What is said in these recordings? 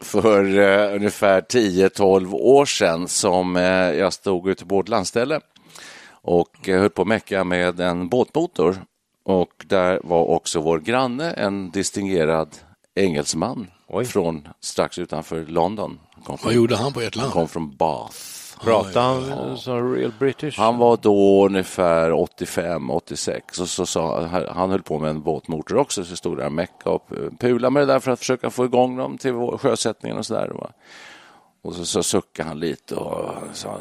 för eh, ungefär 10-12 år sedan som eh, jag stod ute på ett landställe och eh, höll på att mecka med en båtmotor. Och där var också vår granne, en distingerad engelsman från strax utanför London. Han kom Vad från, gjorde han på ert han land? kom från Bath. Pratar han som real British? Han var då ungefär 85-86 och så sa, han höll på med en båtmotor också, så stod där och meckade och pula med det där för att försöka få igång dem till sjösättningen och sådär. Och så, så suckade han lite och sa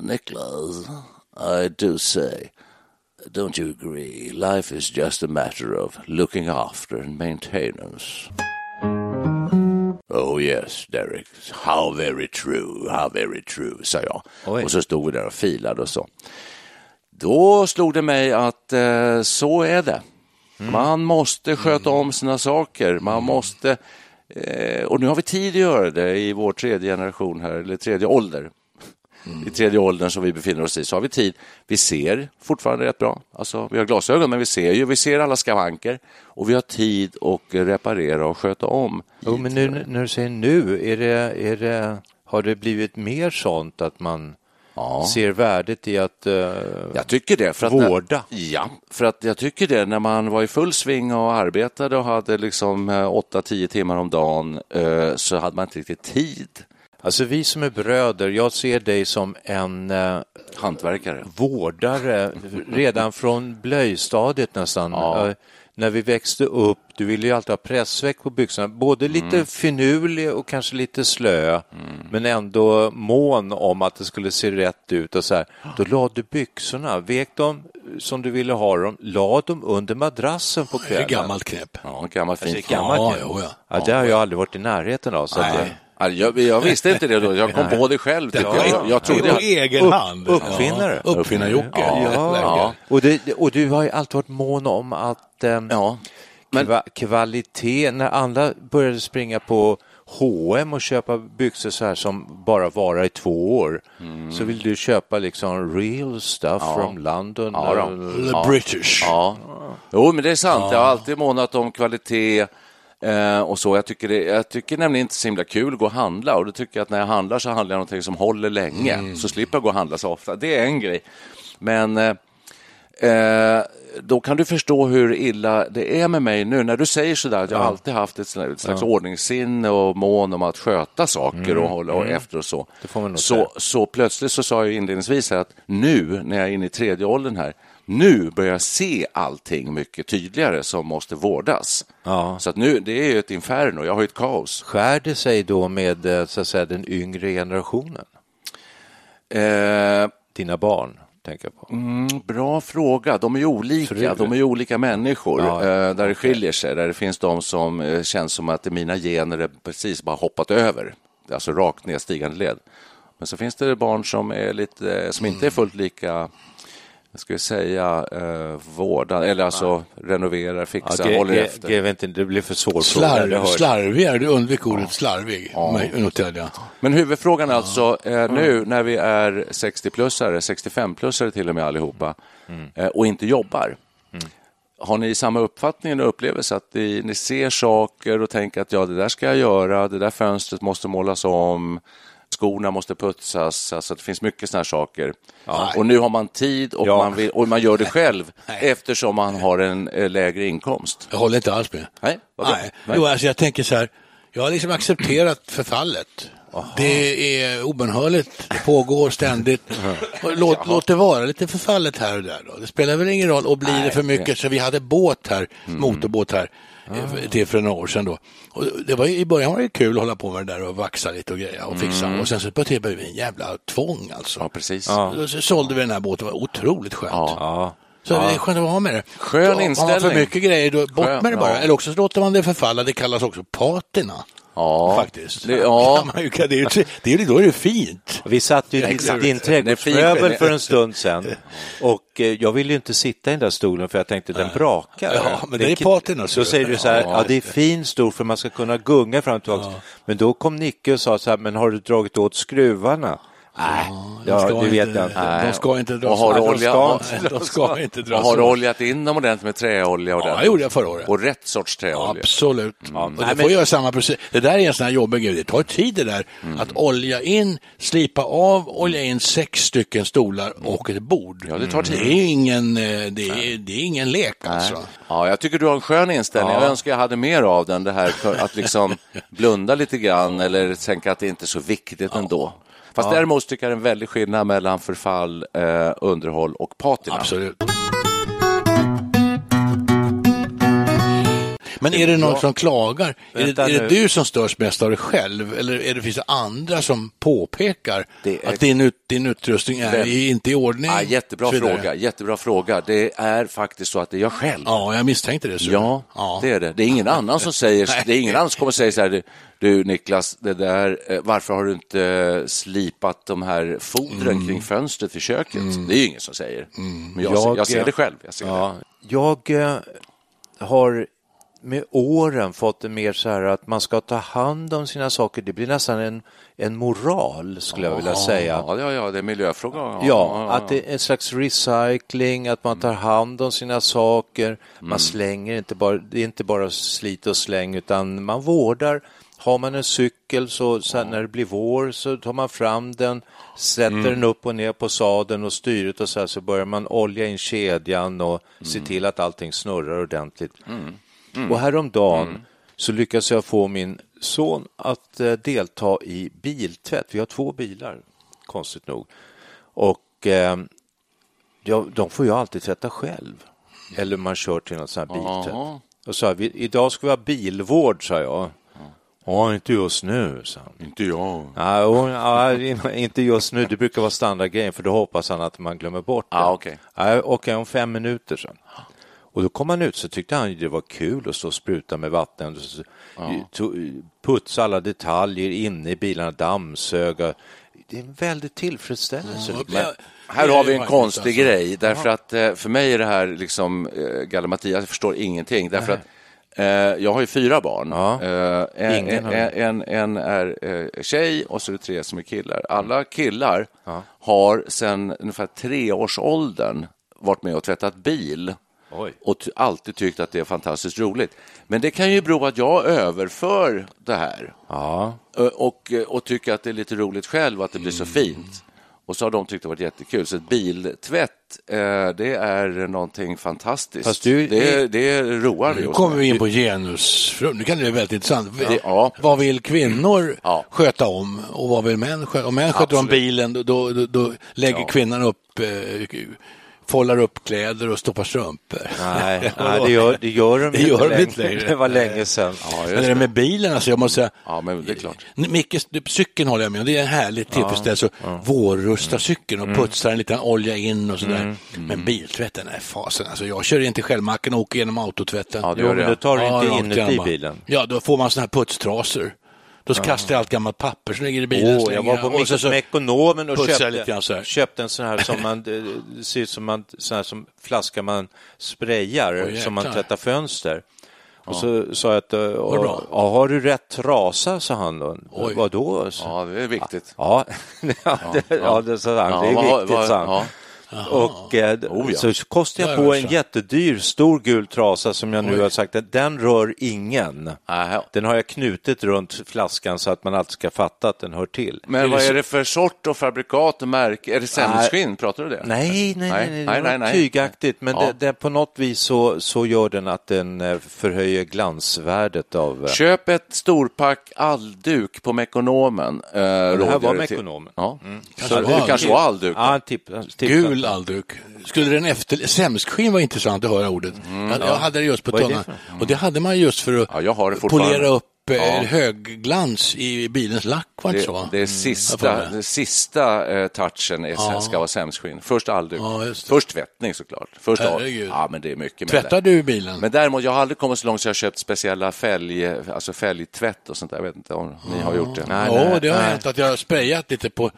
Niklas, I do say, don't you agree, life is just a matter of looking after and maintenance. Oh yes, Derek. How very true, how very true, sa jag. Oj. Och så stod vi där och filade och så. Då slog det mig att eh, så är det. Man måste sköta om sina saker. Man måste, eh, och nu har vi tid att göra det i vår tredje generation här, eller tredje ålder. I tredje åldern som vi befinner oss i så har vi tid. Vi ser fortfarande rätt bra. Alltså, vi har glasögon, men vi ser ju. Vi ser alla skavanker och vi har tid att reparera och sköta om. Jo, men nu, när du säger nu, är det, är det, har det blivit mer sånt att man Ja. ser värdet i att eh, Jag tycker det. För att Vårda. När, ja, för att jag tycker det. När man var i full sving och arbetade och hade liksom 8-10 timmar om dagen eh, så hade man inte riktigt tid. Alltså vi som är bröder, jag ser dig som en eh, Hantverkare. vårdare redan från blöjstadiet nästan. Ja. Eh, när vi växte upp, du ville ju alltid ha pressväck på byxorna, både lite Mm. finurlig och kanske lite slö, men ändå mån om att det skulle se rätt ut och så här. Då la du byxorna, vek dem som du ville ha dem, la dem under madrassen på Det är kvällen. gammalt knep. Ja, gammalt Alltså, fint. gammalt Ja, ju. jo, ja. Ja, det har jag aldrig varit i närheten av. Så att, Nej. Ja, Jag, jag visste inte det då. Jag kom på det själv. tyckte jag. Jag, jag trodde på jag, egen hand. uppfinnare. Ja, Uppfinnar-Jocke. Ja, ja. Och, det, och du har ju alltid varit mån om att eh, ja. Men- kva, kvalitet, när andra började springa på H&M och köpa byxor så här som bara varar i två år, så vill du köpa liksom real stuff from London. Ja, eller- The British. Ja, jo, men det är sant. Jag har alltid månat om kvalitet eh, och så. Jag tycker, det, jag tycker nämligen inte så himla kul att gå och handla och då tycker jag att när jag handlar så handlar jag någonting som håller länge. Så slipper jag gå och handla så ofta. Det är en grej. Men eh, eh, då kan du förstå hur illa det är med mig nu. När du säger sådär att jag alltid haft ett slags, slags ordningssinne och mån om att sköta saker och hålla och efter och så. Så, säga. så plötsligt så sa jag inledningsvis att nu när jag är inne i tredje åldern här, nu börjar jag se allting mycket tydligare som måste vårdas. Ja. Så att nu, det är ju ett inferno, jag har ju ett kaos. Skär det sig då med eh, så att säga, den yngre generationen? Eh, Dina barn, tänker jag på. Mm, bra fråga. De är ju olika. De är ju olika människor. Ja, eh, där det skiljer sig. Där det finns de som eh, känns som att mina gener är precis bara hoppat över. Alltså rakt nedstigande led. Men så finns det barn som, är lite, som inte är fullt lika jag ska säga eh, vårda, eller alltså renoverar, fixar, Ja, håller efter. ge- inte, det blir för svår fråga. Slarv, hör- slarvigare, du undvek ordet slarvig, noterade jag. Men huvudfrågan är alltså, eh, nu när vi är 60-plussare, 65-plussare till och med allihopa, Mm. eh, och inte jobbar. har ni samma uppfattning och upplevelse att ni, ni ser saker och tänker att ja, det där ska jag göra, det där fönstret måste målas om, skorna måste putsas, alltså det finns mycket sådana här saker. Och nu har man tid och, Ja. man, vill, och man gör det själv eftersom man har en eh, lägre inkomst. Jag håller inte alls med. Nej, bra. Nej. Jo, alltså jag tänker så här, jag har liksom accepterat förfallet. Det är obönhörligt, det pågår ständigt. Låt, låt det vara lite förfallet här och där. Då. Det spelar väl ingen roll, och blir det för mycket, så vi hade båt här, Mm. motorbåt här, eh, till för några år sedan då. Och det var, I början var det kul att hålla på med det där och vaxa lite och greja och fixa. Och sen så började det bli en jävla tvång alltså. Mm. Ja, precis. Då så sålde vi den här båten, det var otroligt skönt. Ja. Så det är skönt att vara med det. Skön Så Har man inställning. för mycket grejer, då bort Skön, med det bara. ja. Eller också så låter man det förfalla, det kallas också patina. Ja, Faktiskt. Det, ja. Man det är ju, det är då är det fint. Vi satt ju i din trädgårdsmöbel för en stund sedan och eh, jag ville ju inte sitta i den där stolen för jag tänkte den brakar. Ja, men det är patina, så. Då säger du så här, ja det är fin stol för man ska kunna gunga fram och tillbaka. Men då kom Nicke och sa så här, men har du dragit åt skruvarna? Nej, ja, det vet inte- jag inte. De ska inte dras Och har olja- De ska, de ska inte Och dras har du oljat in dem ordentligt med träolja? Ja, ordentligt? det gjorde jag förra året. Och rätt sorts träolja? Absolut. Och Nej, det men- får göra samma precis. Det där är en sån här jobbig grej. Det tar tid det där. Mm. Att olja in, slipa av, olja in sex stycken stolar och ett bord. Ja, det tar tid. Det är ingen, eh, det är, det är ingen lek alltså. Ja, jag tycker du har en skön inställning. Jag önskar jag hade mer av den, det här för att liksom blunda lite grann eller tänka att det inte är så viktigt ändå. Fast däremot tycker jag det är en väldig skillnad mellan förfall, eh, underhåll och patina. Absolut. Men är det någon som klagar? Är det, är det du som störs mest av dig själv? Eller är det, finns det andra som påpekar Det är- att din, ut, din utrustning är Vem- i- inte i ordning? Ja, jättebra fråga, jättebra fråga. Det är faktiskt så att det är jag själv. Ja, jag misstänkte det. Så. Ja, det är det. Det är ingen annan som säger, det är ingen annan som kommer säga så här, du, Niklas, det där, eh, varför har du inte eh, slipat de här fodren Mm. kring fönstret vid köket? Det är ju ingen som säger. Men jag, ser, jag ser det själv. Jag ser det. Ja, jag eh, har med åren fått det mer så här att man ska ta hand om sina saker. Det blir nästan en, en moral, skulle jag vilja säga. Ja, ja, ja, det är miljöfråga. Ja, att det är en slags recycling, att man tar hand om sina saker. Man slänger inte bara, det är inte bara slit och släng, utan man vårdar. Har man en cykel så sen när det blir vår så tar man fram den, sätter den upp och ner på sadeln och styret och så här så börjar man olja in kedjan och se till att allting snurrar ordentligt. Och häromdagen så lyckas jag få min son att eh, delta i biltvätt. Vi har två bilar, konstigt nog. Och eh, ja, de får jag alltid tvätta själv. Eller man kör till något sånt här biltvätt. Jaha. Och sa vi, idag ska vi ha bilvård, sa jag. Ja, inte just nu, sa han. Inte jag. Ja, och, ja, inte just nu, det brukar vara standardgrejen för då hoppas han att man glömmer bort det. Ah. Ja, Okej, om fem minuter sen. Och då kom han ut så tyckte han det var kul att stå och spruta med vatten. to- Putsa alla detaljer inne i bilarna, dammsöga. Det är en väldigt tillfredsställelse. Men- Här har vi en konstig alltså. grej, därför att eh, för mig är det här liksom eh, gallimatias, jag förstår ingenting, därför att eh, jag har ju fyra barn. Ja. Eh, en, en, en, en är eh, tjej och så är det tre som är killar. Alla killar har sedan ungefär treårsåldern varit med och tvättat bil Oj. och alltid tyckt att det är fantastiskt roligt. Men det kan ju bero på att jag överför det här Ja, och, och tycker att det är lite roligt själv att det blir så fint. Och så har de tyckt det varit jättekul. Så biltvätt, eh, det är någonting fantastiskt. Du- det, det roar Nu kommer vi in på genusfrågan. Nu kan det bli väldigt intressant. Det- ja. Vad vill kvinnor Ja. sköta om och vad vill män sköta Om män sköter om Absolut. bilen, då, då, då, lägger kvinnan upp, eh, follar upp kläder och stoppar strumpor. nej, nej det, gör, det gör de Det inte gör de inte längre. Det var länge sedan. Men det där med bilen, alltså jag måste säga, Ja, men det är klart. Micke, cykeln håller jag med om, det är en härlig tillfredsställelse. Vårrusta cykeln och putsa den lite, olja in och sådär. Men biltvätten är fasen, alltså jag kör in till Självmacken och åker genom autotvätten. Ja, det Jo, gör men det. då tar du Ja, inte inuti bilen. Ja, då får man sådana här putstrasor. Då kastar jag allt gammalt papper som ligger i bilen. Åh, jag var på och så- så- och putsar jag lite köpte, så köpte en sån här som man, det ser ut som man, sån här som flaska man sprayar, Åh, som man tvättar fönster. Och så sa jag att, det ja, ja, har du rätt trasa, sa han då. Oj. Vadå? Så, Ja, det är viktigt. Ja, ja, det, ja, det, sa han. det är viktigt, vad- sa han. Och eh, Oh, ja. så kostade jag på en jättedyr, stor gul trasa som jag nu Oj. har sagt att den rör ingen. Aha. Den har jag knutit runt flaskan så att man alltid ska fatta att den hör till. Men vad är det för sort och fabrikat och märke? Är det sämskskinn? Pratar du det? Nej, nej, nej, nej, Nej, nej, nej. tygaktigt, men Ja. det, det, på något vis så, så gör den att den eh, förhöjer glansvärdet av... eh, Köp ett storpack allduk på Mekonomen. Eh, det här var. Mekonomen. Ja. Kanske Så det kanske var allduk. Ja, tipp, tipp, Gul allduk. Skulle den efter... Sämskskinn var intressant att höra ordet. jag, jag hade det just på tungan. Och det hade man just för att Ja, polera upp Ja. högglans i bilens lack, var det inte så? Det, det är sista, det. det sista eh, touchen är, ska vara sämskskinn. Först allduk. Ja, det. Först tvättning såklart. Först Herregud. ja, men det är mycket Tvättar det. du bilen? Men däremot, jag har aldrig kommit så långt så jag köpt speciella fälg, alltså fälgtvätt och sånt där. Jag vet inte om ni har gjort det. Nej, Ja, nej, det har nej. hänt att jag har sprayat lite på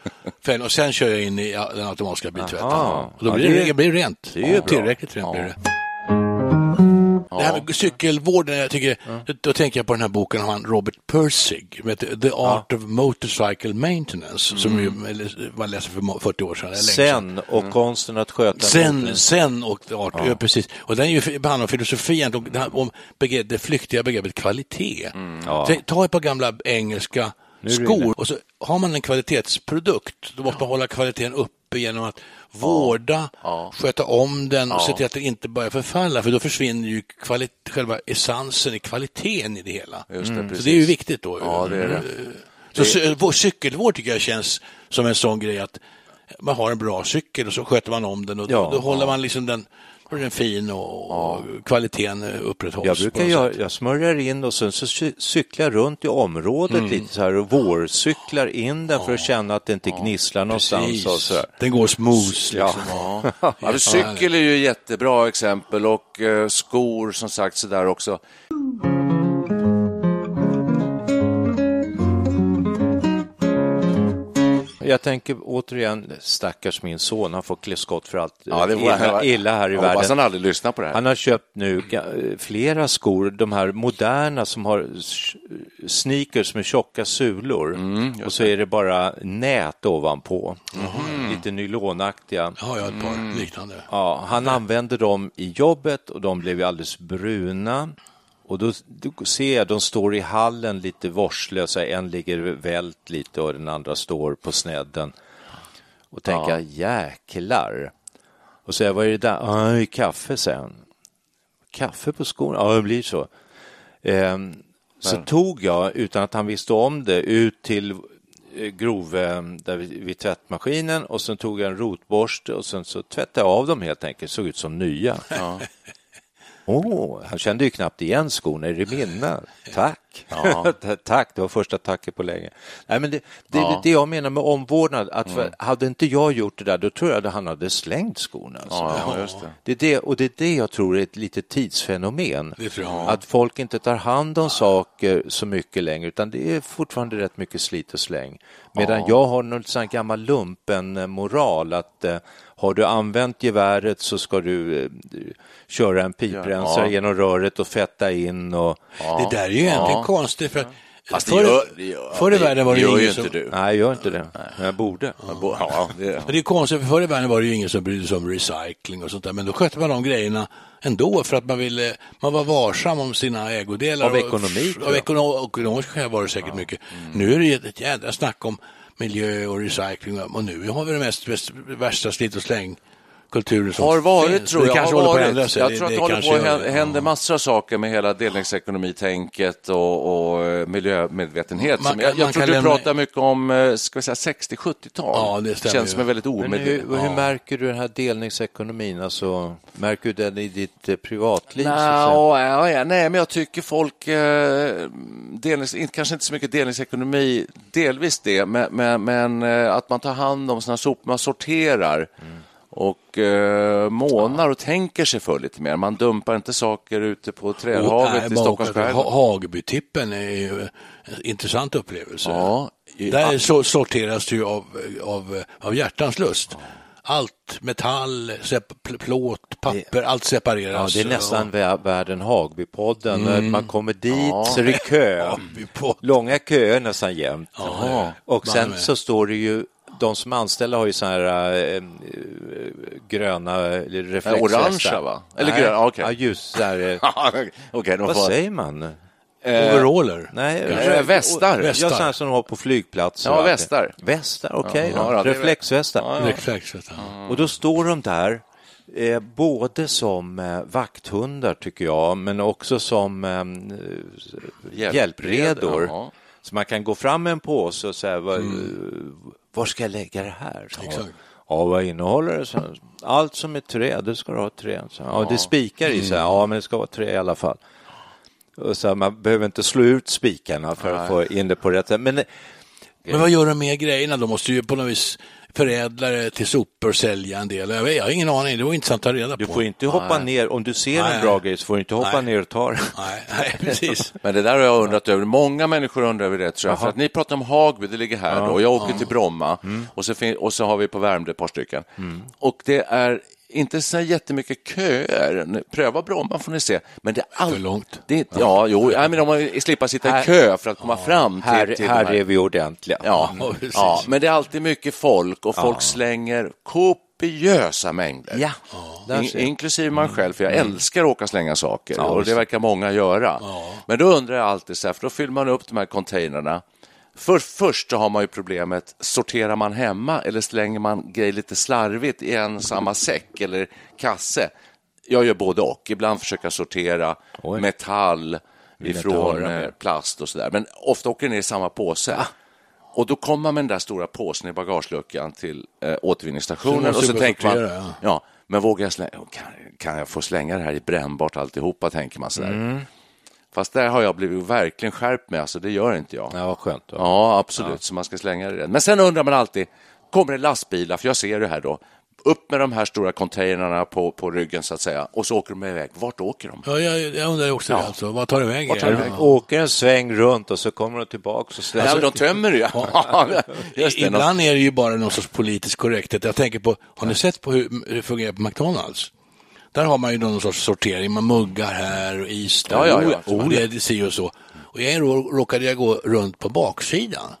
fälgen och sen kör jag in i ja, den automatiska biltvätten. Och då Ja, blir det det, blir rent. det är. Tillräckligt rent blir det. Det här med cykelvården, jag tycker, då tänker jag på den här boken av han Robert Persig, The Art of Motorcycle Maintenance, som ju, man läste för må- 40 år sedan. Sen och konsten att sköta Sen, motorn. sen och art, ja. precis. Och den är ju behandlar filosofi egentligen, det här om begrepp, det flyktiga begreppet kvalitet. Ja. Tänk- Ta ett par gamla engelska skor och så har man en kvalitetsprodukt. Då måste man hålla kvaliteten uppe genom att vårda, sköta om den och se till att den inte börjar förfalla, för då försvinner ju kvalit- själva essensen i kvaliteten i det hela. Just det, Så precis. det är ju viktigt då. Ja, det är det. Så vår cykelvård tycker jag känns som en sån grej att man har en bra cykel och så sköter man om den och Ja, då håller man liksom den, den fin och, och kvaliteten upprätthålls. Jag brukar göra, jag smörjer in och sen så cy- cyklar jag runt i området Mm. lite så här och vårcyklar in den för att känna att det inte gnisslar någonstans. Och så här. Den går smooth. Liksom. Ja. Ja. Ja, cykel är ju ett jättebra exempel och eh, skor som sagt sådär också. Jag tänker återigen, stackars min son, han får klä skott för allt Ja, det var- illa, illa här i världen. han aldrig lyssnar på det här. Han har köpt nu flera skor, de här moderna som har sneakers med tjocka sulor Mm, och så är det bara nät ovanpå. Mm. Lite nylonaktiga. Ja, jag har ett par liknande. Ja, han använde dem i jobbet och de blev ju alldeles bruna. Och då, då ser jag, de står i hallen lite vårdslösa, en ligger vält lite och den andra står på snedden. Och tänker jag, jäklar. Och så jag, vad är det där? Ja, det är kaffe, säger han. Kaffe på skorna? Ja, det blir så. Ehm, så tog jag, utan att han visste om det, ut till eh, grov, eh, där vid, vid tvättmaskinen och sen tog jag en rotborste och sen så tvättade jag av dem helt enkelt, såg ut som nya. Åh, han kände ju knappt igen skorna, är det mina? Tack! Tack, det var första tacket på länge. Nej, men det, det, det, det jag menar med omvårdnad, att för, hade inte jag gjort det där, då tror jag att han hade slängt skorna. Alltså. Ja, ja, just det. Det är det, och det är det jag tror är ett litet tidsfenomen. Att folk inte tar hand om saker så mycket längre, utan det är fortfarande rätt mycket slit och släng. Medan jag har någon sån gammal lumpen-moral att eh, har du använt geväret så ska du eh, köra en piprensare Ja. genom röret och fetta in och Det där är ju egentligen konstigt. För Fast det förr, gör, det gör, förr i världen var det gör ingen ju som... inte du. Nej, gör inte det. Men jag borde. Ja, det, Men det är konstigt, för förr i världen var det ju ingen som brydde sig om recycling och sånt där, men då skötte man de grejerna ändå för att man ville, man var varsam om sina ägodelar. Av och- ekonomi, tror Av jag. ekono- ekonomiska skäl var det säkert mycket. Nu är det ett jädra snack om miljö och recycling och nu har vi det mest, mest värsta slit och släng kulturen som har varit, finns. tror Det jag. kanske har håller på att varit. ändra sig. Jag tror att det, håller kanske på att gör hä- det. händer Ja. massor av saker med hela delningsekonomitänket och, och eh, miljömedvetenhet. Man som jag kan- jag man tror kan du lämna- pratar mycket om eh, ska vi säga 60-70-tal. Ja, det stämmer känns ju. som en väldigt Men hur, omedvetet. hur märker du den här delningsekonomin? Alltså, märker du den i ditt eh, privatliv? så att säga? Nå, ja, ja, nej, men jag tycker folk, eh, delnings, inte- kanske inte så mycket delningsekonomi, delvis det, men, men, men eh, att man tar hand om sina sopor, man sorterar och eh, månar och tänker sig för lite mer. Man dumpar inte saker ute på Och, Trälhavet nej, i Stockholms skärgård. Ha- Hagebytippen är ju en intressant upplevelse. Ja, i- Där så sorteras det ju av, av, av hjärtans lust. Allt, metall, plåt, papper, allt Ja, separeras. det är nästan vä- världen Hagbypodden. När Man kommer dit så är det kö. Långa köer nästan jämt. Ja, Och sen så står det ju de som är anställda har ju såna här äh, gröna Nej, reflexvästar. orangea, va? Eller Nej, gröna, okej. Ja, just där. eh, de Vad får... säger man? Overaller. Nej, Eh, västar. Ja, Västar. sådana som de har på flygplatser. Ja, västar. Västar, okej. Ja, då. ja, är- Reflexvästar. Du. Och då står de där, eh, både som eh, vakthundar tycker jag, men också som eh, Hjälpredor, hjälpredor. ja. Så man kan gå fram med en påse och säga, Mm. Var ska jag lägga det här? Så, Exakt. Ja, vad innehåller det? Så, Allt som är trä, det ska du ha trä. Så, ja, det är spikar i, så, Mm. ja, men det ska vara trä i alla fall. Och så, man behöver inte slå ut spikarna för att få in det på rätt sätt. Men Men vad gör de med grejerna? De måste ju på något vis förädla det till sopor och sälja en del. Jag, vet, jag har ingen aning, det var intressant att ta reda du på. får inte hoppa ner, om du ser Nej. en bra grej så får du inte hoppa Nej. ner och ta den. Nej, nej, precis. Men det där har jag undrat över. Många människor undrar över det, tror jag. För att ni pratar om Hagby, det ligger här då, och jag åker till Bromma och, så och så har vi på Värmdö ett par stycken. Och det är inte så jättemycket köer. Pröva Bromma får ni se. Men det är all... För långt. Det är, ja, jo, nej, men om man slipper sitta i Här- kö för att komma fram till, Här, till de här är vi ordentliga. Ja, Ja, precis. ja, men det är alltid mycket folk och folk slänger kopiösa mängder. Ja, In, inklusive man själv, för jag älskar att åka och slänga saker och visst. det verkar många göra. Men då undrar jag alltid, så här, för då fyller man upp de här containrarna. För, först så har man ju problemet, sorterar man hemma eller slänger man grejer lite slarvigt i en samma säck eller kasse? Jag gör både och. Ibland försöker jag sortera Oj. metall ifrån eh, plast och sådär. Men ofta åker det ner i samma påse. Och då kommer man med den där stora påsen i bagageluckan till eh, Så återvinningsstationen måste och så tänker man, sortera, ja. ja. men vågar jag slänga, kan, kan jag få slänga det här i brännbart alltihopa, tänker man sådär. Mm. Fast där har jag blivit verkligen skärpt med, alltså det gör inte jag. Ja, vad skönt. Då. Ja, absolut, så man ska slänga det. Men sen undrar man alltid, kommer det lastbilar, för jag ser det här då, upp med de här stora containrarna på, på ryggen så att säga, och så åker de iväg. Vart åker de? Ja, jag, jag undrar också det alltså. Vad tar det vägen? Vart tar det vägen? Åker en sväng runt och så kommer de tillbaka och. Ja, men de tömmer ju. Just det, Ibland är det ju bara någon sorts politisk korrekthet. Jag tänker på, har ni sett på hur det fungerar på McDonalds? Där har man ju någon sorts sortering, man muggar här och is där. Ja, ja, ja. Och det si och så. Och en råkade jag gå runt på baksidan.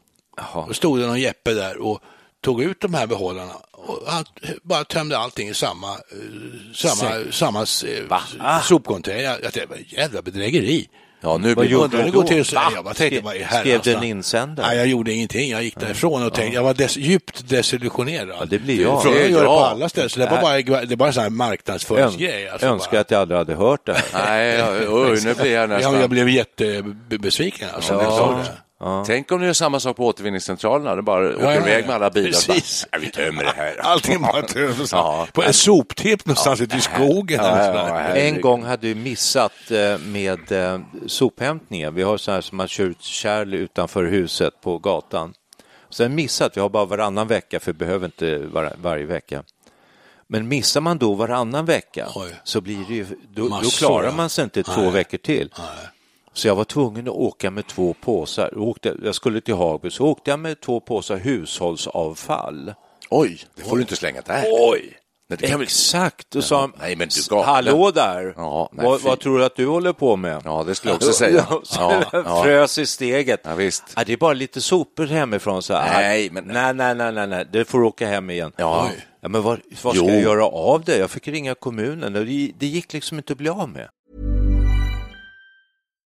Då stod det någon Jeppe där och tog ut de här behållarna och han bara tömde allting i samma, eh, samma, samma eh, sopcontainer. Jag tänkte, vad jävla bedrägeri. Ja, nu Vad gjorde du det går då? till jag bara tänkte, vad Skrev herrans du en insändare? Nej, jag gjorde ingenting. Jag gick därifrån och tänkte, jag var des, djupt desillusionerad. Ja, det blir jag. Det är gör det på jag. alla ställen, så det var bara, det bara en sån här marknadsföringsgrej. Alltså önskar bara. att jag aldrig hade hört det här. Nej, oj, nu blir jag nästan... Ja, jag blev jättebesviken alltså. när det. Tänk om ni gör samma sak på återvinningscentralerna, det bara åker ja, ja. iväg med alla bilar. Precis. Bara, "Ja, vi tömmer det här. Allting bara töms. Ja. På en soptipp någonstans ute i skogen. Ja, ja, ja. En gång hade vi missat eh, med eh, sophämtningen. Vi har så här som man kör ut kärl utanför huset på gatan. Sen missat, vi har bara varannan vecka för vi behöver inte var, varje vecka. Men missar man då varannan vecka Oj. så blir det ju, då, då klarar ja. man sig inte två Nej. veckor till. Så jag var tvungen att åka med två påsar. Jag, åkte, jag skulle till Hagby, så åkte jag med två påsar hushållsavfall. Oj, det får du inte slänga där. Oj! Nej, det kan väl... Exakt, och sa nej, men du galen. hallå där, Ja, nej, vad, vad tror du att du håller på med? Ja, det skulle jag också säga. Ja, ja. frös i steget. Ja, visst. Ja, det är bara lite sopor hemifrån. Så här. Nej, men- nej, nej, nej, nej, nej, det får du åka hem igen. Ja. ja men vad, vad ska Jo. jag göra av det? Jag fick ringa kommunen och det, det gick liksom inte att bli av med.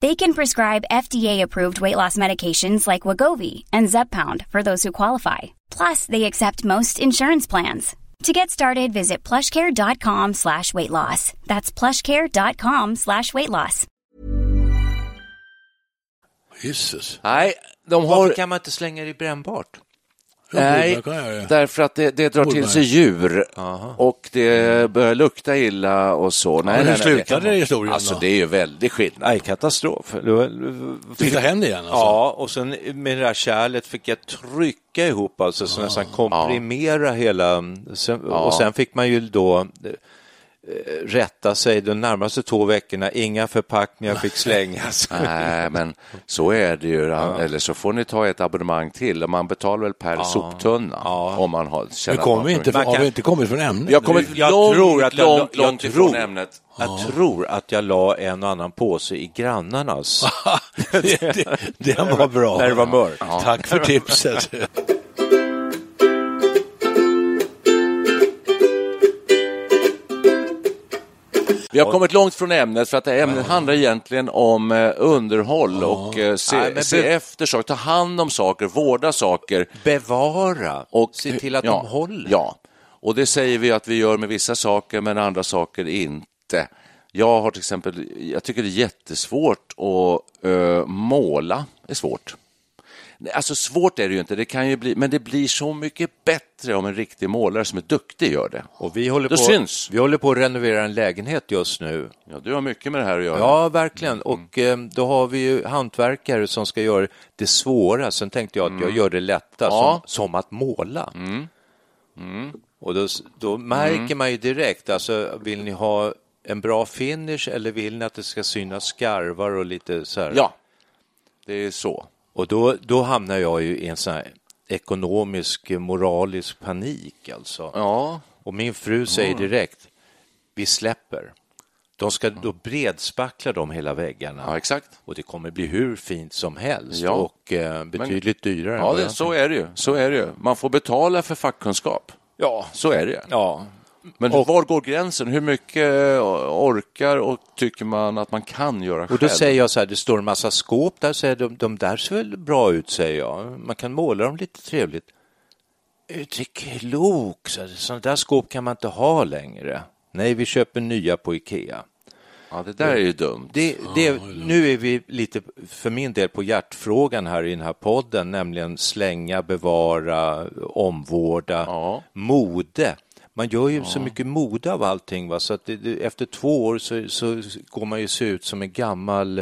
They can prescribe FDA-approved weight loss medications like Wagovi and Zepbound for those who qualify. Plus, they accept most insurance plans. To get started, visit plushcare.com slash weight loss. That's plushcare.com slash weight loss. Jesus. Nej, de Varför kan man inte slänga det i brännbart? Nej, därför att det, det drar till sig djur och det börjar lukta illa och så. Nej, men hur slutade det i historien Alltså då? det är ju väldigt skillnad. Nej, katastrof. Var- Fick det igen alltså? Ja, och sen med det där kärlet fick jag trycka ihop, alltså så nästan komprimera hela. Sen, Och sen fick man ju då rätta sig de närmaste två veckorna. Inga förpackningar fick slängas. Nej, men så är det ju. Eller så får ni ta ett abonnemang till. Man betalar väl per soptunna om man har, att kommer vi inte, Man har kan- vi inte kommit från ämnet? Har kommit Jag långt, tror att jag- långt, jag långt tror- ifrån ämnet. Jag tror att jag la en och annan påse i grannarnas. det, det, den var bra. När det var mörkt. Tack för tipset. Vi har kommit långt från ämnet för att ämnet handlar egentligen om eh, underhåll och eh, se, Nej, se be- efter saker, ta hand om saker, vårda saker. Bevara och se till att ja, de håller. Ja, och det säger vi att vi gör med vissa saker men andra saker inte. Jag har till exempel, jag tycker det är jättesvårt att eh, måla, det är svårt. Alltså svårt är det ju inte, det kan ju bli, men det blir så mycket bättre om en riktig målare som är duktig gör det. Och vi håller, Det på, syns. vi håller på att renovera en lägenhet just nu. Ja, du har mycket med det här att göra. Ja, verkligen. Och eh, då har vi ju hantverkare som ska göra det svåra. Sen tänkte jag att jag gör det lätta, Ja. som, som att måla. Och då, då märker man ju direkt, alltså vill ni ha en bra finish eller vill ni att det ska synas skarvar och lite så här? ja, det är så. Och då, då hamnar jag ju i en sån här ekonomisk, moralisk panik alltså. Ja, Och min fru säger direkt, vi släpper. De ska då bredspackla dem hela väggarna. ja exakt. Och det kommer bli hur fint som helst Ja. och eh, betydligt dyrare. än Ja, det, så är det ju. Så är det ju. Man får betala för fackkunskap. Ja. Så är det. Ja, Men var går gränsen? Hur mycket orkar och tycker man att man kan göra och själv? då säger jag så här, det står en massa skåp där, säger de, de där ser väl bra ut, säger jag. Man kan måla dem lite trevligt. Uttryck lok, så sådana där skåp kan man inte ha längre. Nej, vi köper nya på Ikea. Ja, det där är ju dumt. Det, det, nu är vi lite, för min del, på hjärtfrågan här i den här podden, nämligen slänga, bevara, omvårda, Ja. mode. Man gör ju så mycket mode av allting, va? så att det, det, efter två år så, så går man ju se ut som en gammal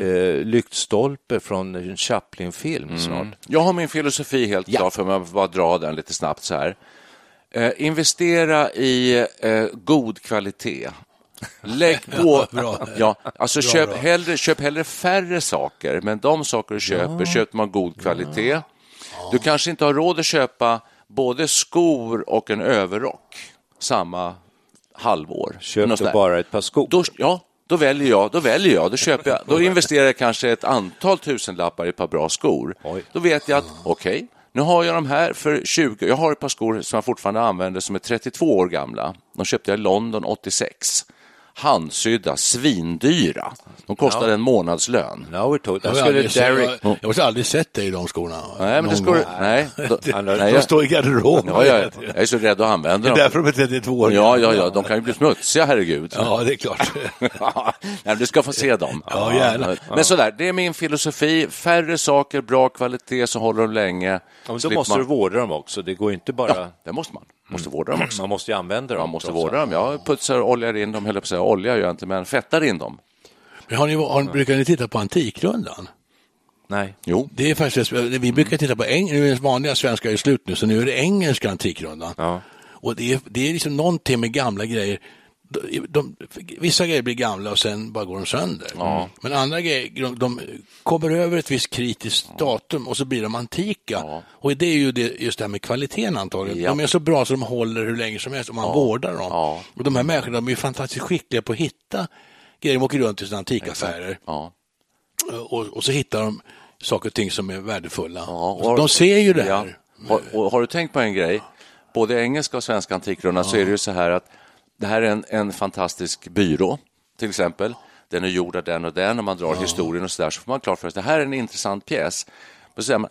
eh, lyktstolpe från en Chaplin-film snart. Jag har min filosofi helt klar för mig, bara dra den lite snabbt så här. Eh, investera i eh, god kvalitet. Lägg på... Bra. Ja, alltså Bra, köp, bra. Hellre, köp hellre färre saker, men de saker du köper, köper man god kvalitet. Du kanske inte har råd att köpa både skor och en överrock samma halvår. Köp Något då sånt där. bara ett par skor. Då, ja, då väljer jag, då väljer jag, då köper jag, då investerar jag kanske ett antal tusenlappar i ett par bra skor. Oj. Då vet jag att, okej, nu har jag de här för 20, jag har ett par skor som jag fortfarande använder som är 32 år gamla. De köpte jag i London 86. Handsydda, svindyra. De kostade en månadslön. Now we're talking. Jag skulle aldrig, sett- Derek... jag, jag har aldrig sett dig i de skorna. Nej, men det gång. nej. De, nej, de jag, står i garderoben. ja, jag, jag är så rädd att använda Det är dem. därför de är 32 år Ja, ja, ja, de kan ju bli smutsiga, herregud. Ja, det är klart. Nej, men du ska få se dem. Ja, gärna. Men sådär, det är min filosofi. Färre saker, bra kvalitet, så håller de länge. Ja, men då måste man... du vårda dem också. Det går inte bara... Ja, det måste man. Måste vårda dem också. Man måste ju använda dem. Man måste vårda dem. Jag putsar och oljar in dem, höll jag på att säga. Olja gör jag inte, men fettar in dem. Men har ni, har, brukar ni titta på Antikrundan? Nej. Jo. Det är faktiskt, vi brukar titta på, eng, nu är den vanliga svenska är slut nu, så nu är det engelska Antikrundan. Ja. Och det är, det är liksom någonting med gamla grejer. De, vissa grejer blir gamla och sen bara går de sönder. Men andra grejer, de, de kommer över ett visst kritiskt datum och så blir de antika. Och det är ju det, just det här med kvaliteten antagligen. Ja. De är så bra så de håller hur länge som helst om man vårdar dem. Ja. Och de här människorna de är ju fantastiskt skickliga på att hitta grejer. De åker runt till sina antikaffärer Ja. och, och så hittar de saker och ting som är värdefulla. Ja, Och de ser ju det här. Ja. Har, och har du tänkt på en grej? Både engelska och svenska antikrundan så är det ju så här att det här är en, en fantastisk byrå, till exempel. Den är gjord av den och den och man drar historien och så där så får man klart för sig att det här är en intressant pjäs. Men så säger man,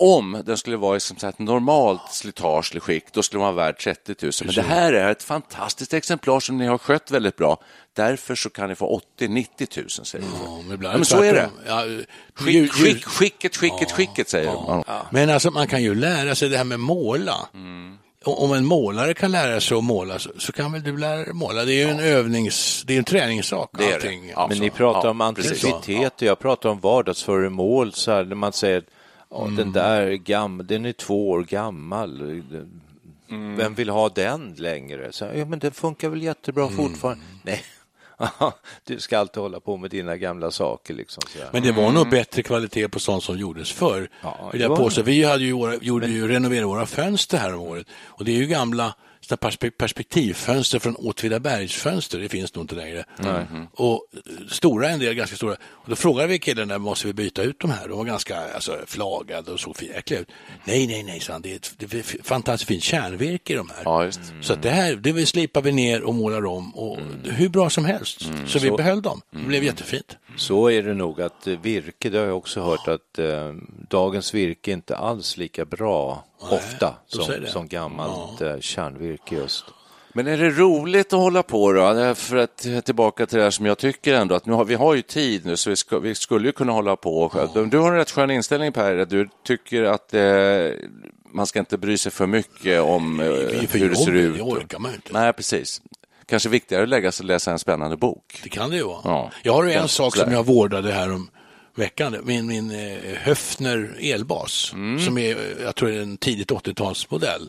om den skulle vara i som sagt, normalt slitageligt skick, då skulle den vara värd 30 000. Men det här är ett fantastiskt exemplar som ni har skött väldigt bra. Därför så kan ni få 80-90 000, säger. Ja, men, ibland Ja, men så är det. Ja, Skick, skick, skicket, skicket, skicket, säger man. Men alltså man kan ju lära sig det här med måla. Mm. Om en målare kan lära sig att måla så, så kan väl du lära dig måla. Det är ju en övnings, det är en träningssak. Det är det. Ja, Men ni pratar ja, om precis. antikvitet och jag pratar om vardagsföremål. Så här, när man säger ja, Mm. den där är gammal, den är två år gammal. Mm. Vem vill ha den längre? Så, här, ja, men den funkar väl jättebra Mm. fortfarande. Nej, du ska alltid hålla på med dina gamla saker. Liksom. Men det var nog bättre kvalitet på sånt som gjordes förr. Ja, vill det jag var påstå. Vi hade ju våra, gjorde ju renoverade våra fönster här om året. Och det är ju gamla perspektivfönster från Åtvidabergsfönster. Det finns nog inte längre. Och eh, stora, en del ganska stora. Och då frågade vi killen där, måste vi byta ut de här? De var ganska alltså, flagade och såg jäkliga ut. Nej, nej, nej, sa han. Det är ett det är ett fantastiskt fint kärnvirke i de här. Ja, just. Så det här, det slipar vi ner och målar om. Och Hur bra som helst. Så vi behöll dem. Det blev jättefint. Så är det nog att eh, virke, det har jag också hört att eh, dagens virke är inte alls lika bra ofta då säger som, som gammalt eh, kärnvirke just. Men är det roligt att hålla på då? För att tillbaka till det här som jag tycker ändå att nu har, vi har ju tid nu så vi, ska, vi skulle ju kunna hålla på. själv. Du har en rätt skön inställning Per, att du tycker att eh, man ska inte bry sig för mycket om eh, hur det ser ut. det orkar man inte. Nej, precis. Kanske viktigare att lägga sig och läsa en spännande bok. Det kan det ju vara. Ja. Jag har ju en Ja, sak sådär. som jag vårdade här om veckan. Min, min eh, Höfner elbas, Mm. som är, jag tror är en tidigt 80-talsmodell.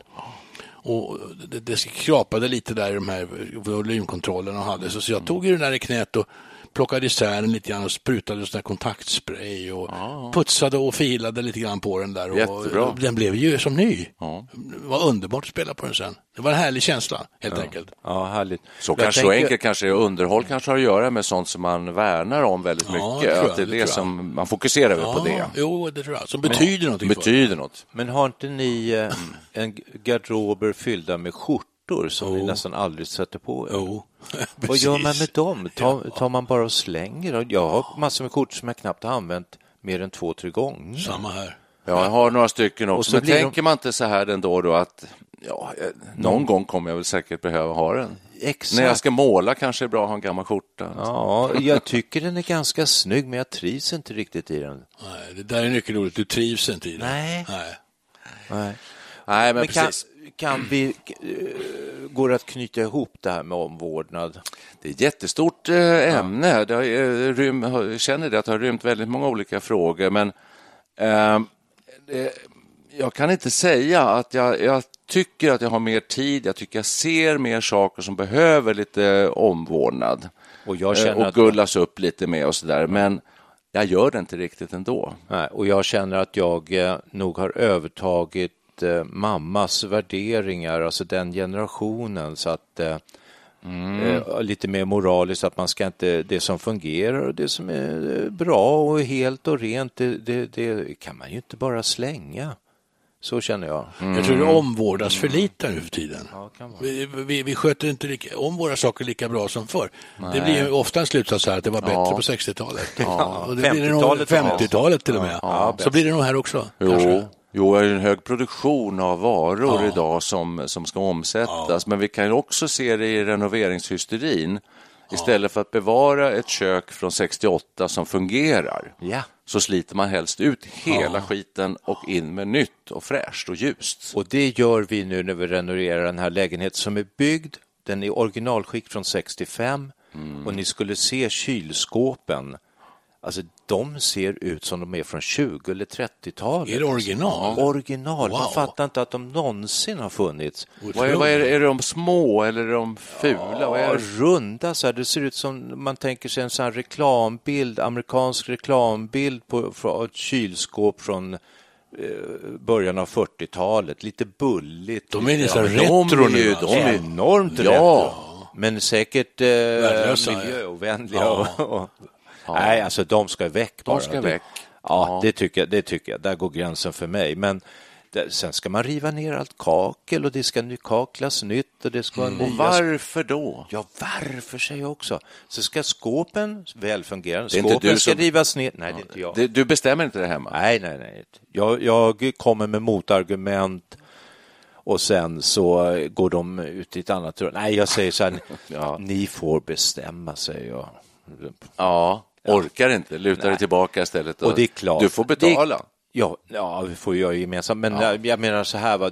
Och det, det skrapade lite där i de här volymkontrollerna och hade. Så, så jag tog ju den där i knät och plockade isär den lite grann och sprutade sån där kontaktspray och putsade och filade lite grann på den där. Och Jättebra. Den blev ju som ny. Ja. Det var underbart att spela på den sen. Det var en härlig känsla, helt enkelt. Ja, härligt. Så Jag kanske så tänker- enkelt kanske underhåll kanske har att göra med sånt som man värnar om väldigt Ja, mycket. jag, att det är det det, som man fokuserar väl på det. Jo, det tror jag. Som betyder någonting för Betyder något. Men har inte ni eh, en garderober fyllda med skjortor som ni nästan aldrig sätter på er? Jo, Vad gör man med dem? Tar, tar man bara och slänger? dem? Jag har massor med skjortor som jag knappt har använt mer än två, tre gånger. Samma här. Ja, jag har några stycken Och också. så Men blir de- tänker man inte så här ändå då att ja, eh, någon gång kommer jag väl säkert behöva ha den. Exakt. När jag ska måla kanske det är bra att ha en gammal skjorta. Ja, jag tycker den är ganska snygg, men jag trivs inte riktigt i den. Nej, det där är nyckelordet. Du trivs inte i det. Nej. Nej. Nej. Nej, men, Men precis. Kan vi, eh, går det att knyta ihop det här med omvårdnad? Det är ett jättestort eh, ämne. Det har, eh, rym, jag känner det att det har rymt väldigt många olika frågor, men eh, det, jag kan inte säga att jag, jag tycker att jag har mer tid. Jag tycker jag ser mer saker som behöver lite omvårdnad Och jag känner och att- gullas upp lite med och så där. Men jag gör det inte riktigt ändå. Nej, och jag känner att jag nog har övertagit eh, mammas värderingar, alltså den generationen, så att eh, eh, lite mer moraliskt att man ska inte, det som fungerar och det som är eh, bra och helt och rent, det, det, det kan man ju inte bara slänga. Så känner jag. Jag tror det omvårdas för lite nu för tiden. Ja. Vi, vi, vi sköter inte lika, om våra saker lika bra som förr. Det blir ju ofta en slutsats här att det var bättre Ja. på 60-talet. Ja. Och det blir det nog 50-talet var 50-talet till och med. Ja, Så blir det nog här också. Jo, kanske. Jo det är en hög produktion av varor Ja. idag som, som ska omsättas. Men vi kan också se det i renoveringshysterin. Istället för att bevara ett kök från 68 som fungerar Ja. så sliter man helst ut hela skiten och in med nytt och fräscht och ljust. Och det gör vi nu när vi renoverar den här lägenheten som är byggd. Den är originalskick från 65 och ni skulle se kylskåpen. Alltså de ser ut som de är från 20 eller 30-talet. Är det original? Original. Man Wow. fattar inte att de någonsin har funnits. Vad är, vad är, det? är de små eller är de fula? Vad är Ja, det? runda så här. Det ser ut som man tänker sig en sån här reklambild, amerikansk reklambild på, på ett kylskåp från eh, början av 40-talet. Lite bulligt. De är nästan men de retro nu. de är- enormt Ja. retro. men säkert eh, ja. miljöovänliga. Ja. Och, och, Nej, alltså de ska väck bara. De ska väck. Ja, Ja. Det, tycker jag, det tycker jag. Där går gränsen för mig. Men sen ska man riva ner allt kakel och det ska kaklas nytt och det ska Mm. Och varför då? Ja, varför säger jag också. Så ska skåpen, välfungerande, skåpen du ska som- rivas ner. Nej, det är inte jag. Det, du bestämmer inte det hemma? Nej, nej, nej. Jag, jag kommer med motargument och sen så går de ut i ett annat rum. Nej, jag säger så här, Ja. ni får bestämma, säger jag. Ja, orkar inte, lutar dig tillbaka istället. Och det är klart. Du får betala. Det, ja, ja, vi får göra gemensamt. Men jag, jag menar så här, va,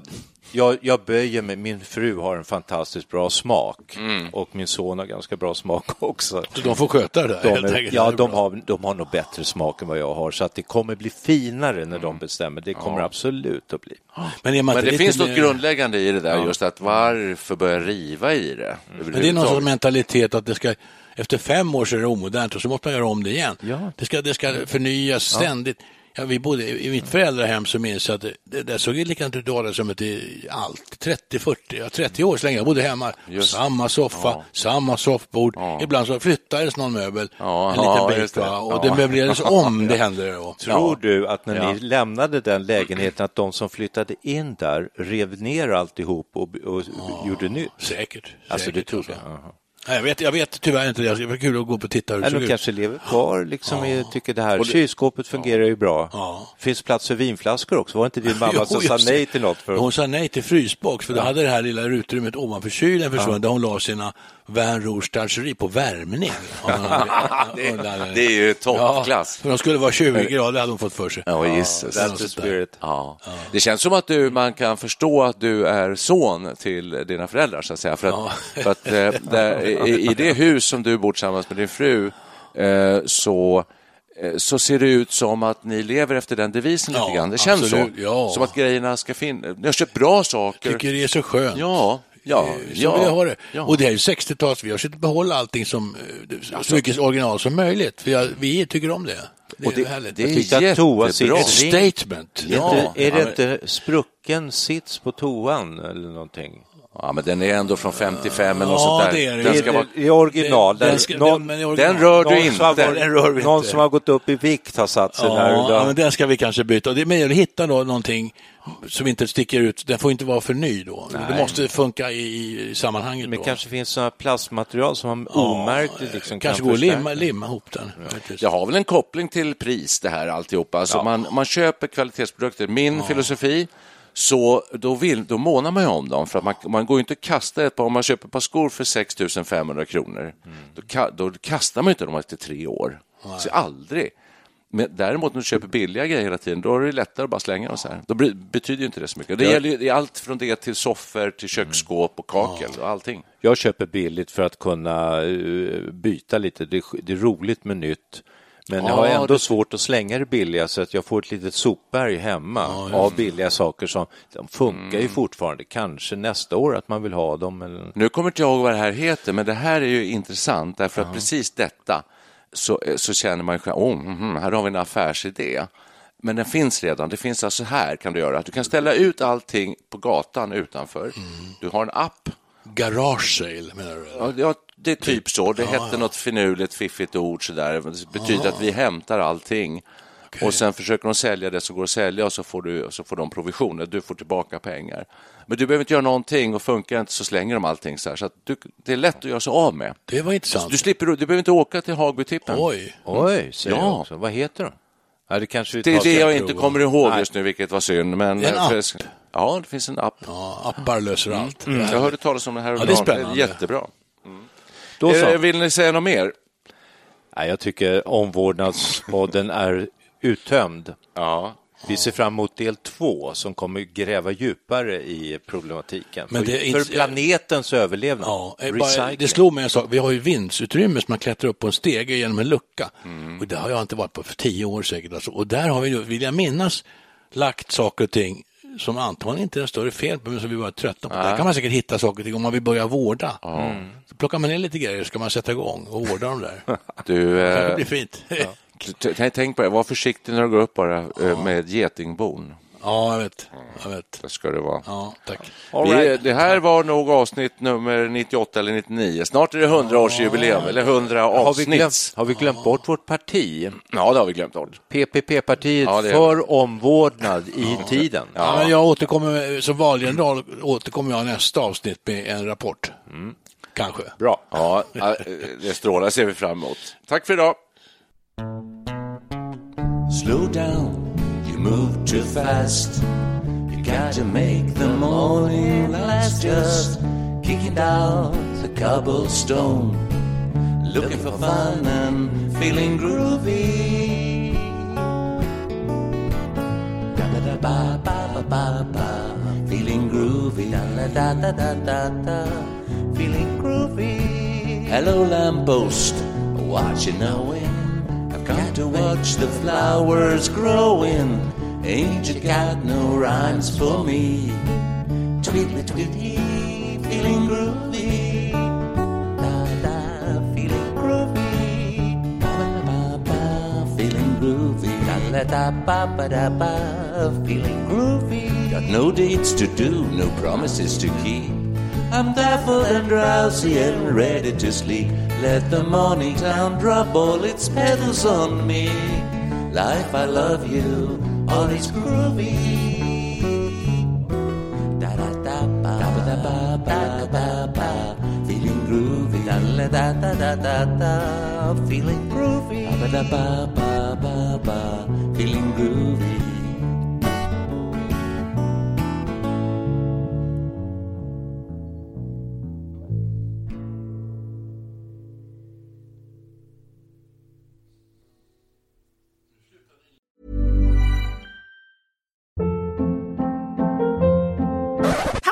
jag, jag böjer mig. Min fru har en fantastiskt bra smak Mm. och min son har ganska bra smak också. Så de får sköta det där. De helt är, enkelt. ja, de har, de har nog bättre smak än vad jag har, så att det kommer bli finare när Mm. de bestämmer. Det kommer absolut att bli. Men, är man Men det finns något mer- grundläggande i det där, just att varför börja riva i det? Men det är någon sorts mentalitet att det ska, efter fem år så är det omodernt och så måste man göra om det igen. Ja. Det, ska, det ska förnyas ständigt. Ja, vi bodde i mitt föräldrahem så minns jag att det, det, det såg likadant ut i vardagsrummet i allt, 30, 40, ja, 30 år så länge jag bodde hemma. Just. Samma soffa, samma soffbord. Ibland så flyttades någon möbel Ja, en ja, liten bit det. och Ja. det möblerades om, det hände då. Tror du att när Ja. ni lämnade den lägenheten att de som flyttade in där rev ner alltihop och, och gjorde nytt? Säkert. Alltså det säkert, tror alltså. jag. Jag vet, jag vet tyvärr inte det. Var kul att gå upp och titta hur det såg ut. kanske lever kvar, liksom, i- tycker det här. Det- Kylskåpet fungerar ju bra. Ja. finns plats för vinflaskor också. Var det inte din mamma Jo, som sa nej till något? För... Hon sa nej till frysbox, för då hade det här lilla utrymmet ovanför kylen försvunnit, där hon la sina Rouge Starcherie på värmning. det, det är ju toppklass. för de skulle vara 20 grader hade hon fått för sig. Ja, Jesus. That's the spirit. Ja. Det känns som att du, man kan förstå att du är son till dina föräldrar, så att säga. För att, Ja. för att eh, där, i, i det hus som du bor tillsammans med din fru eh, så eh, så ser det ut som att ni lever efter den devisen Ja, lite grann. Det känns absolut, så. ja. Som att grejerna ska finnas. Ni har köpt bra saker. tycker det är så skönt. Ja, ja, Eh, Så ja. vill jag ha det. Ja. Och det är ju 60-tals, vi har försökt behålla allting som, eh, så mycket original som möjligt, för jag, vi tycker om det. Det är Och det- härligt. det är att toa jättebra. Ett statement. Ja. Är, det Ja, inte sprucken sits på toan eller någonting? Ja, men den är ändå från 55 eller något Ja, sånt där. det är det. Den Det ska vara... är original. Den, Där den, ska, någon- den, det är original. Den rör du har inte. gått- Den rör vi Någon inte. som har gått upp i vikt har satt sig där. och Ja, men den ska vi kanske byta. Det, men jag vill hitta då någonting som inte sticker ut. Den får inte vara för ny då. Det måste funka i, i sammanhanget. Men då. kanske finns sådana plastmaterial som man omärkligt liksom kanske kan går att limma, limma ihop den. faktiskt. Jag har väl en koppling till pris det här alltihopa. Alltså Ja. man, man köper kvalitetsprodukter. Min filosofi, så då, vill, då månar man ju om dem. För att man, man går inte att kasta ett par, om man köper ett par skor för 6 500 kronor, Mm. då, då kastar man inte dem efter tre år. Så aldrig. Men däremot när du köper billiga grejer hela tiden, då är det lättare att bara slänga dem så här. Då betyder ju inte det så mycket. Det Ja. gäller ju allt från det till soffor, till köksskåp och kakel och allting. Jag köper billigt för att kunna eh, byta lite. Det är, det är roligt med nytt. Men jag har Ja, ändå det- svårt att slänga det billiga så att jag får ett litet sopberg hemma av billiga saker som de funkar Mm. ju fortfarande. Kanske nästa år att man vill ha dem. Eller... Nu kommer inte jag ihåg vad det här heter, men det här är ju intressant därför att precis detta så, så känner man själv, oh, mhm, här har vi en affärsidé. Men den finns redan. Det finns alltså här kan du göra. Du kan ställa ut allting på gatan utanför. Du har en app. Garage sale menar du? Ja, ja, det är typ så. Det hette något finurligt, fiffigt ord. Så där. Det betyder att vi hämtar allting. Och sen försöker de sälja det som går att sälja och så får, du, så får de provisioner. Du får tillbaka pengar. Men du behöver inte göra någonting och funkar inte så slänger de allting så här. Så att du, det är lätt att göra sig av med. Det var intressant. Du, slipper, du behöver inte åka till Hagbytippen. Oj. Oj, säger Ja. jag också. Vad heter de? Ja, det kanske Det är det sen. jag inte kommer ihåg Nej. just nu, vilket var synd. Men, En app? för- Ja, det finns en app. Ja, appar löser allt. Jag hörde talas om det här Ja, det är spännande. Jättebra. Då så. Eh, Vill ni säga något mer? Nej, jag tycker omvårdnadspodden är uttömd. Ja. Vi ser fram emot del två som kommer gräva djupare i problematiken. Men för, det är inte- för planetens överlevnad. Ja, eh, bara, det slog mig en sak. Vi har ju vindsutrymme som man klättrar upp på en stege genom en lucka. Och det har jag inte varit på för tio år säkert. Alltså. Och där har vi, vill jag minnas, lagt saker och ting som antagligen inte är en större fel på, men som vi var trötta på. Där kan man säkert hitta saker ting om man vill börja vårda. Så plockar man ner lite grejer så ska man sätta igång och vårda dem där. Du, Det eh, blir fint. t- tänk på det, var försiktig när du går upp bara eh, med getingbon. Ja, jag vet. Jag vet. Det ska det vara. Ja, tack. Vi, det här var nog avsnitt nummer 98 eller 99. Snart är det 100-årsjubileum, eller 100 Har vi, avsnitt. glömt, har vi glömt bort vårt parti? Ja, det har vi glömt bort. PPP-partiet Ja, för omvårdnad i tiden. Ja. men jag återkommer, med- som valgeneral återkommer jag nästa avsnitt med en rapport. Kanske. Bra. Ja, äh, det strålar ser vi fram emot. Tack för idag. Slow down, move too fast. You got to make the morning last. Just kicking down the cobblestone, looking for fun and feeling groovy. Da da da ba ba ba ba feeling groovy. Da da da da da da feeling groovy. Hello, lamppost, what you knowing? To watch the flowers growing. Ain't you got no rhymes for me? Tweedly tweedly, feeling groovy. Da da, feeling groovy. Ba ba ba ba, feeling groovy. Da da da ba ba da ba, feeling groovy. Got no dates to do, no promises to keep. I'm baffled and drowsy and ready to sleep. Let the morning town drop all its petals on me. Life, I love you, all is groovy. Da da da ba da ba ba ba ba, feeling groovy. Da da da da da da da, feeling groovy. Ba da ba ba ba ba, feeling groovy.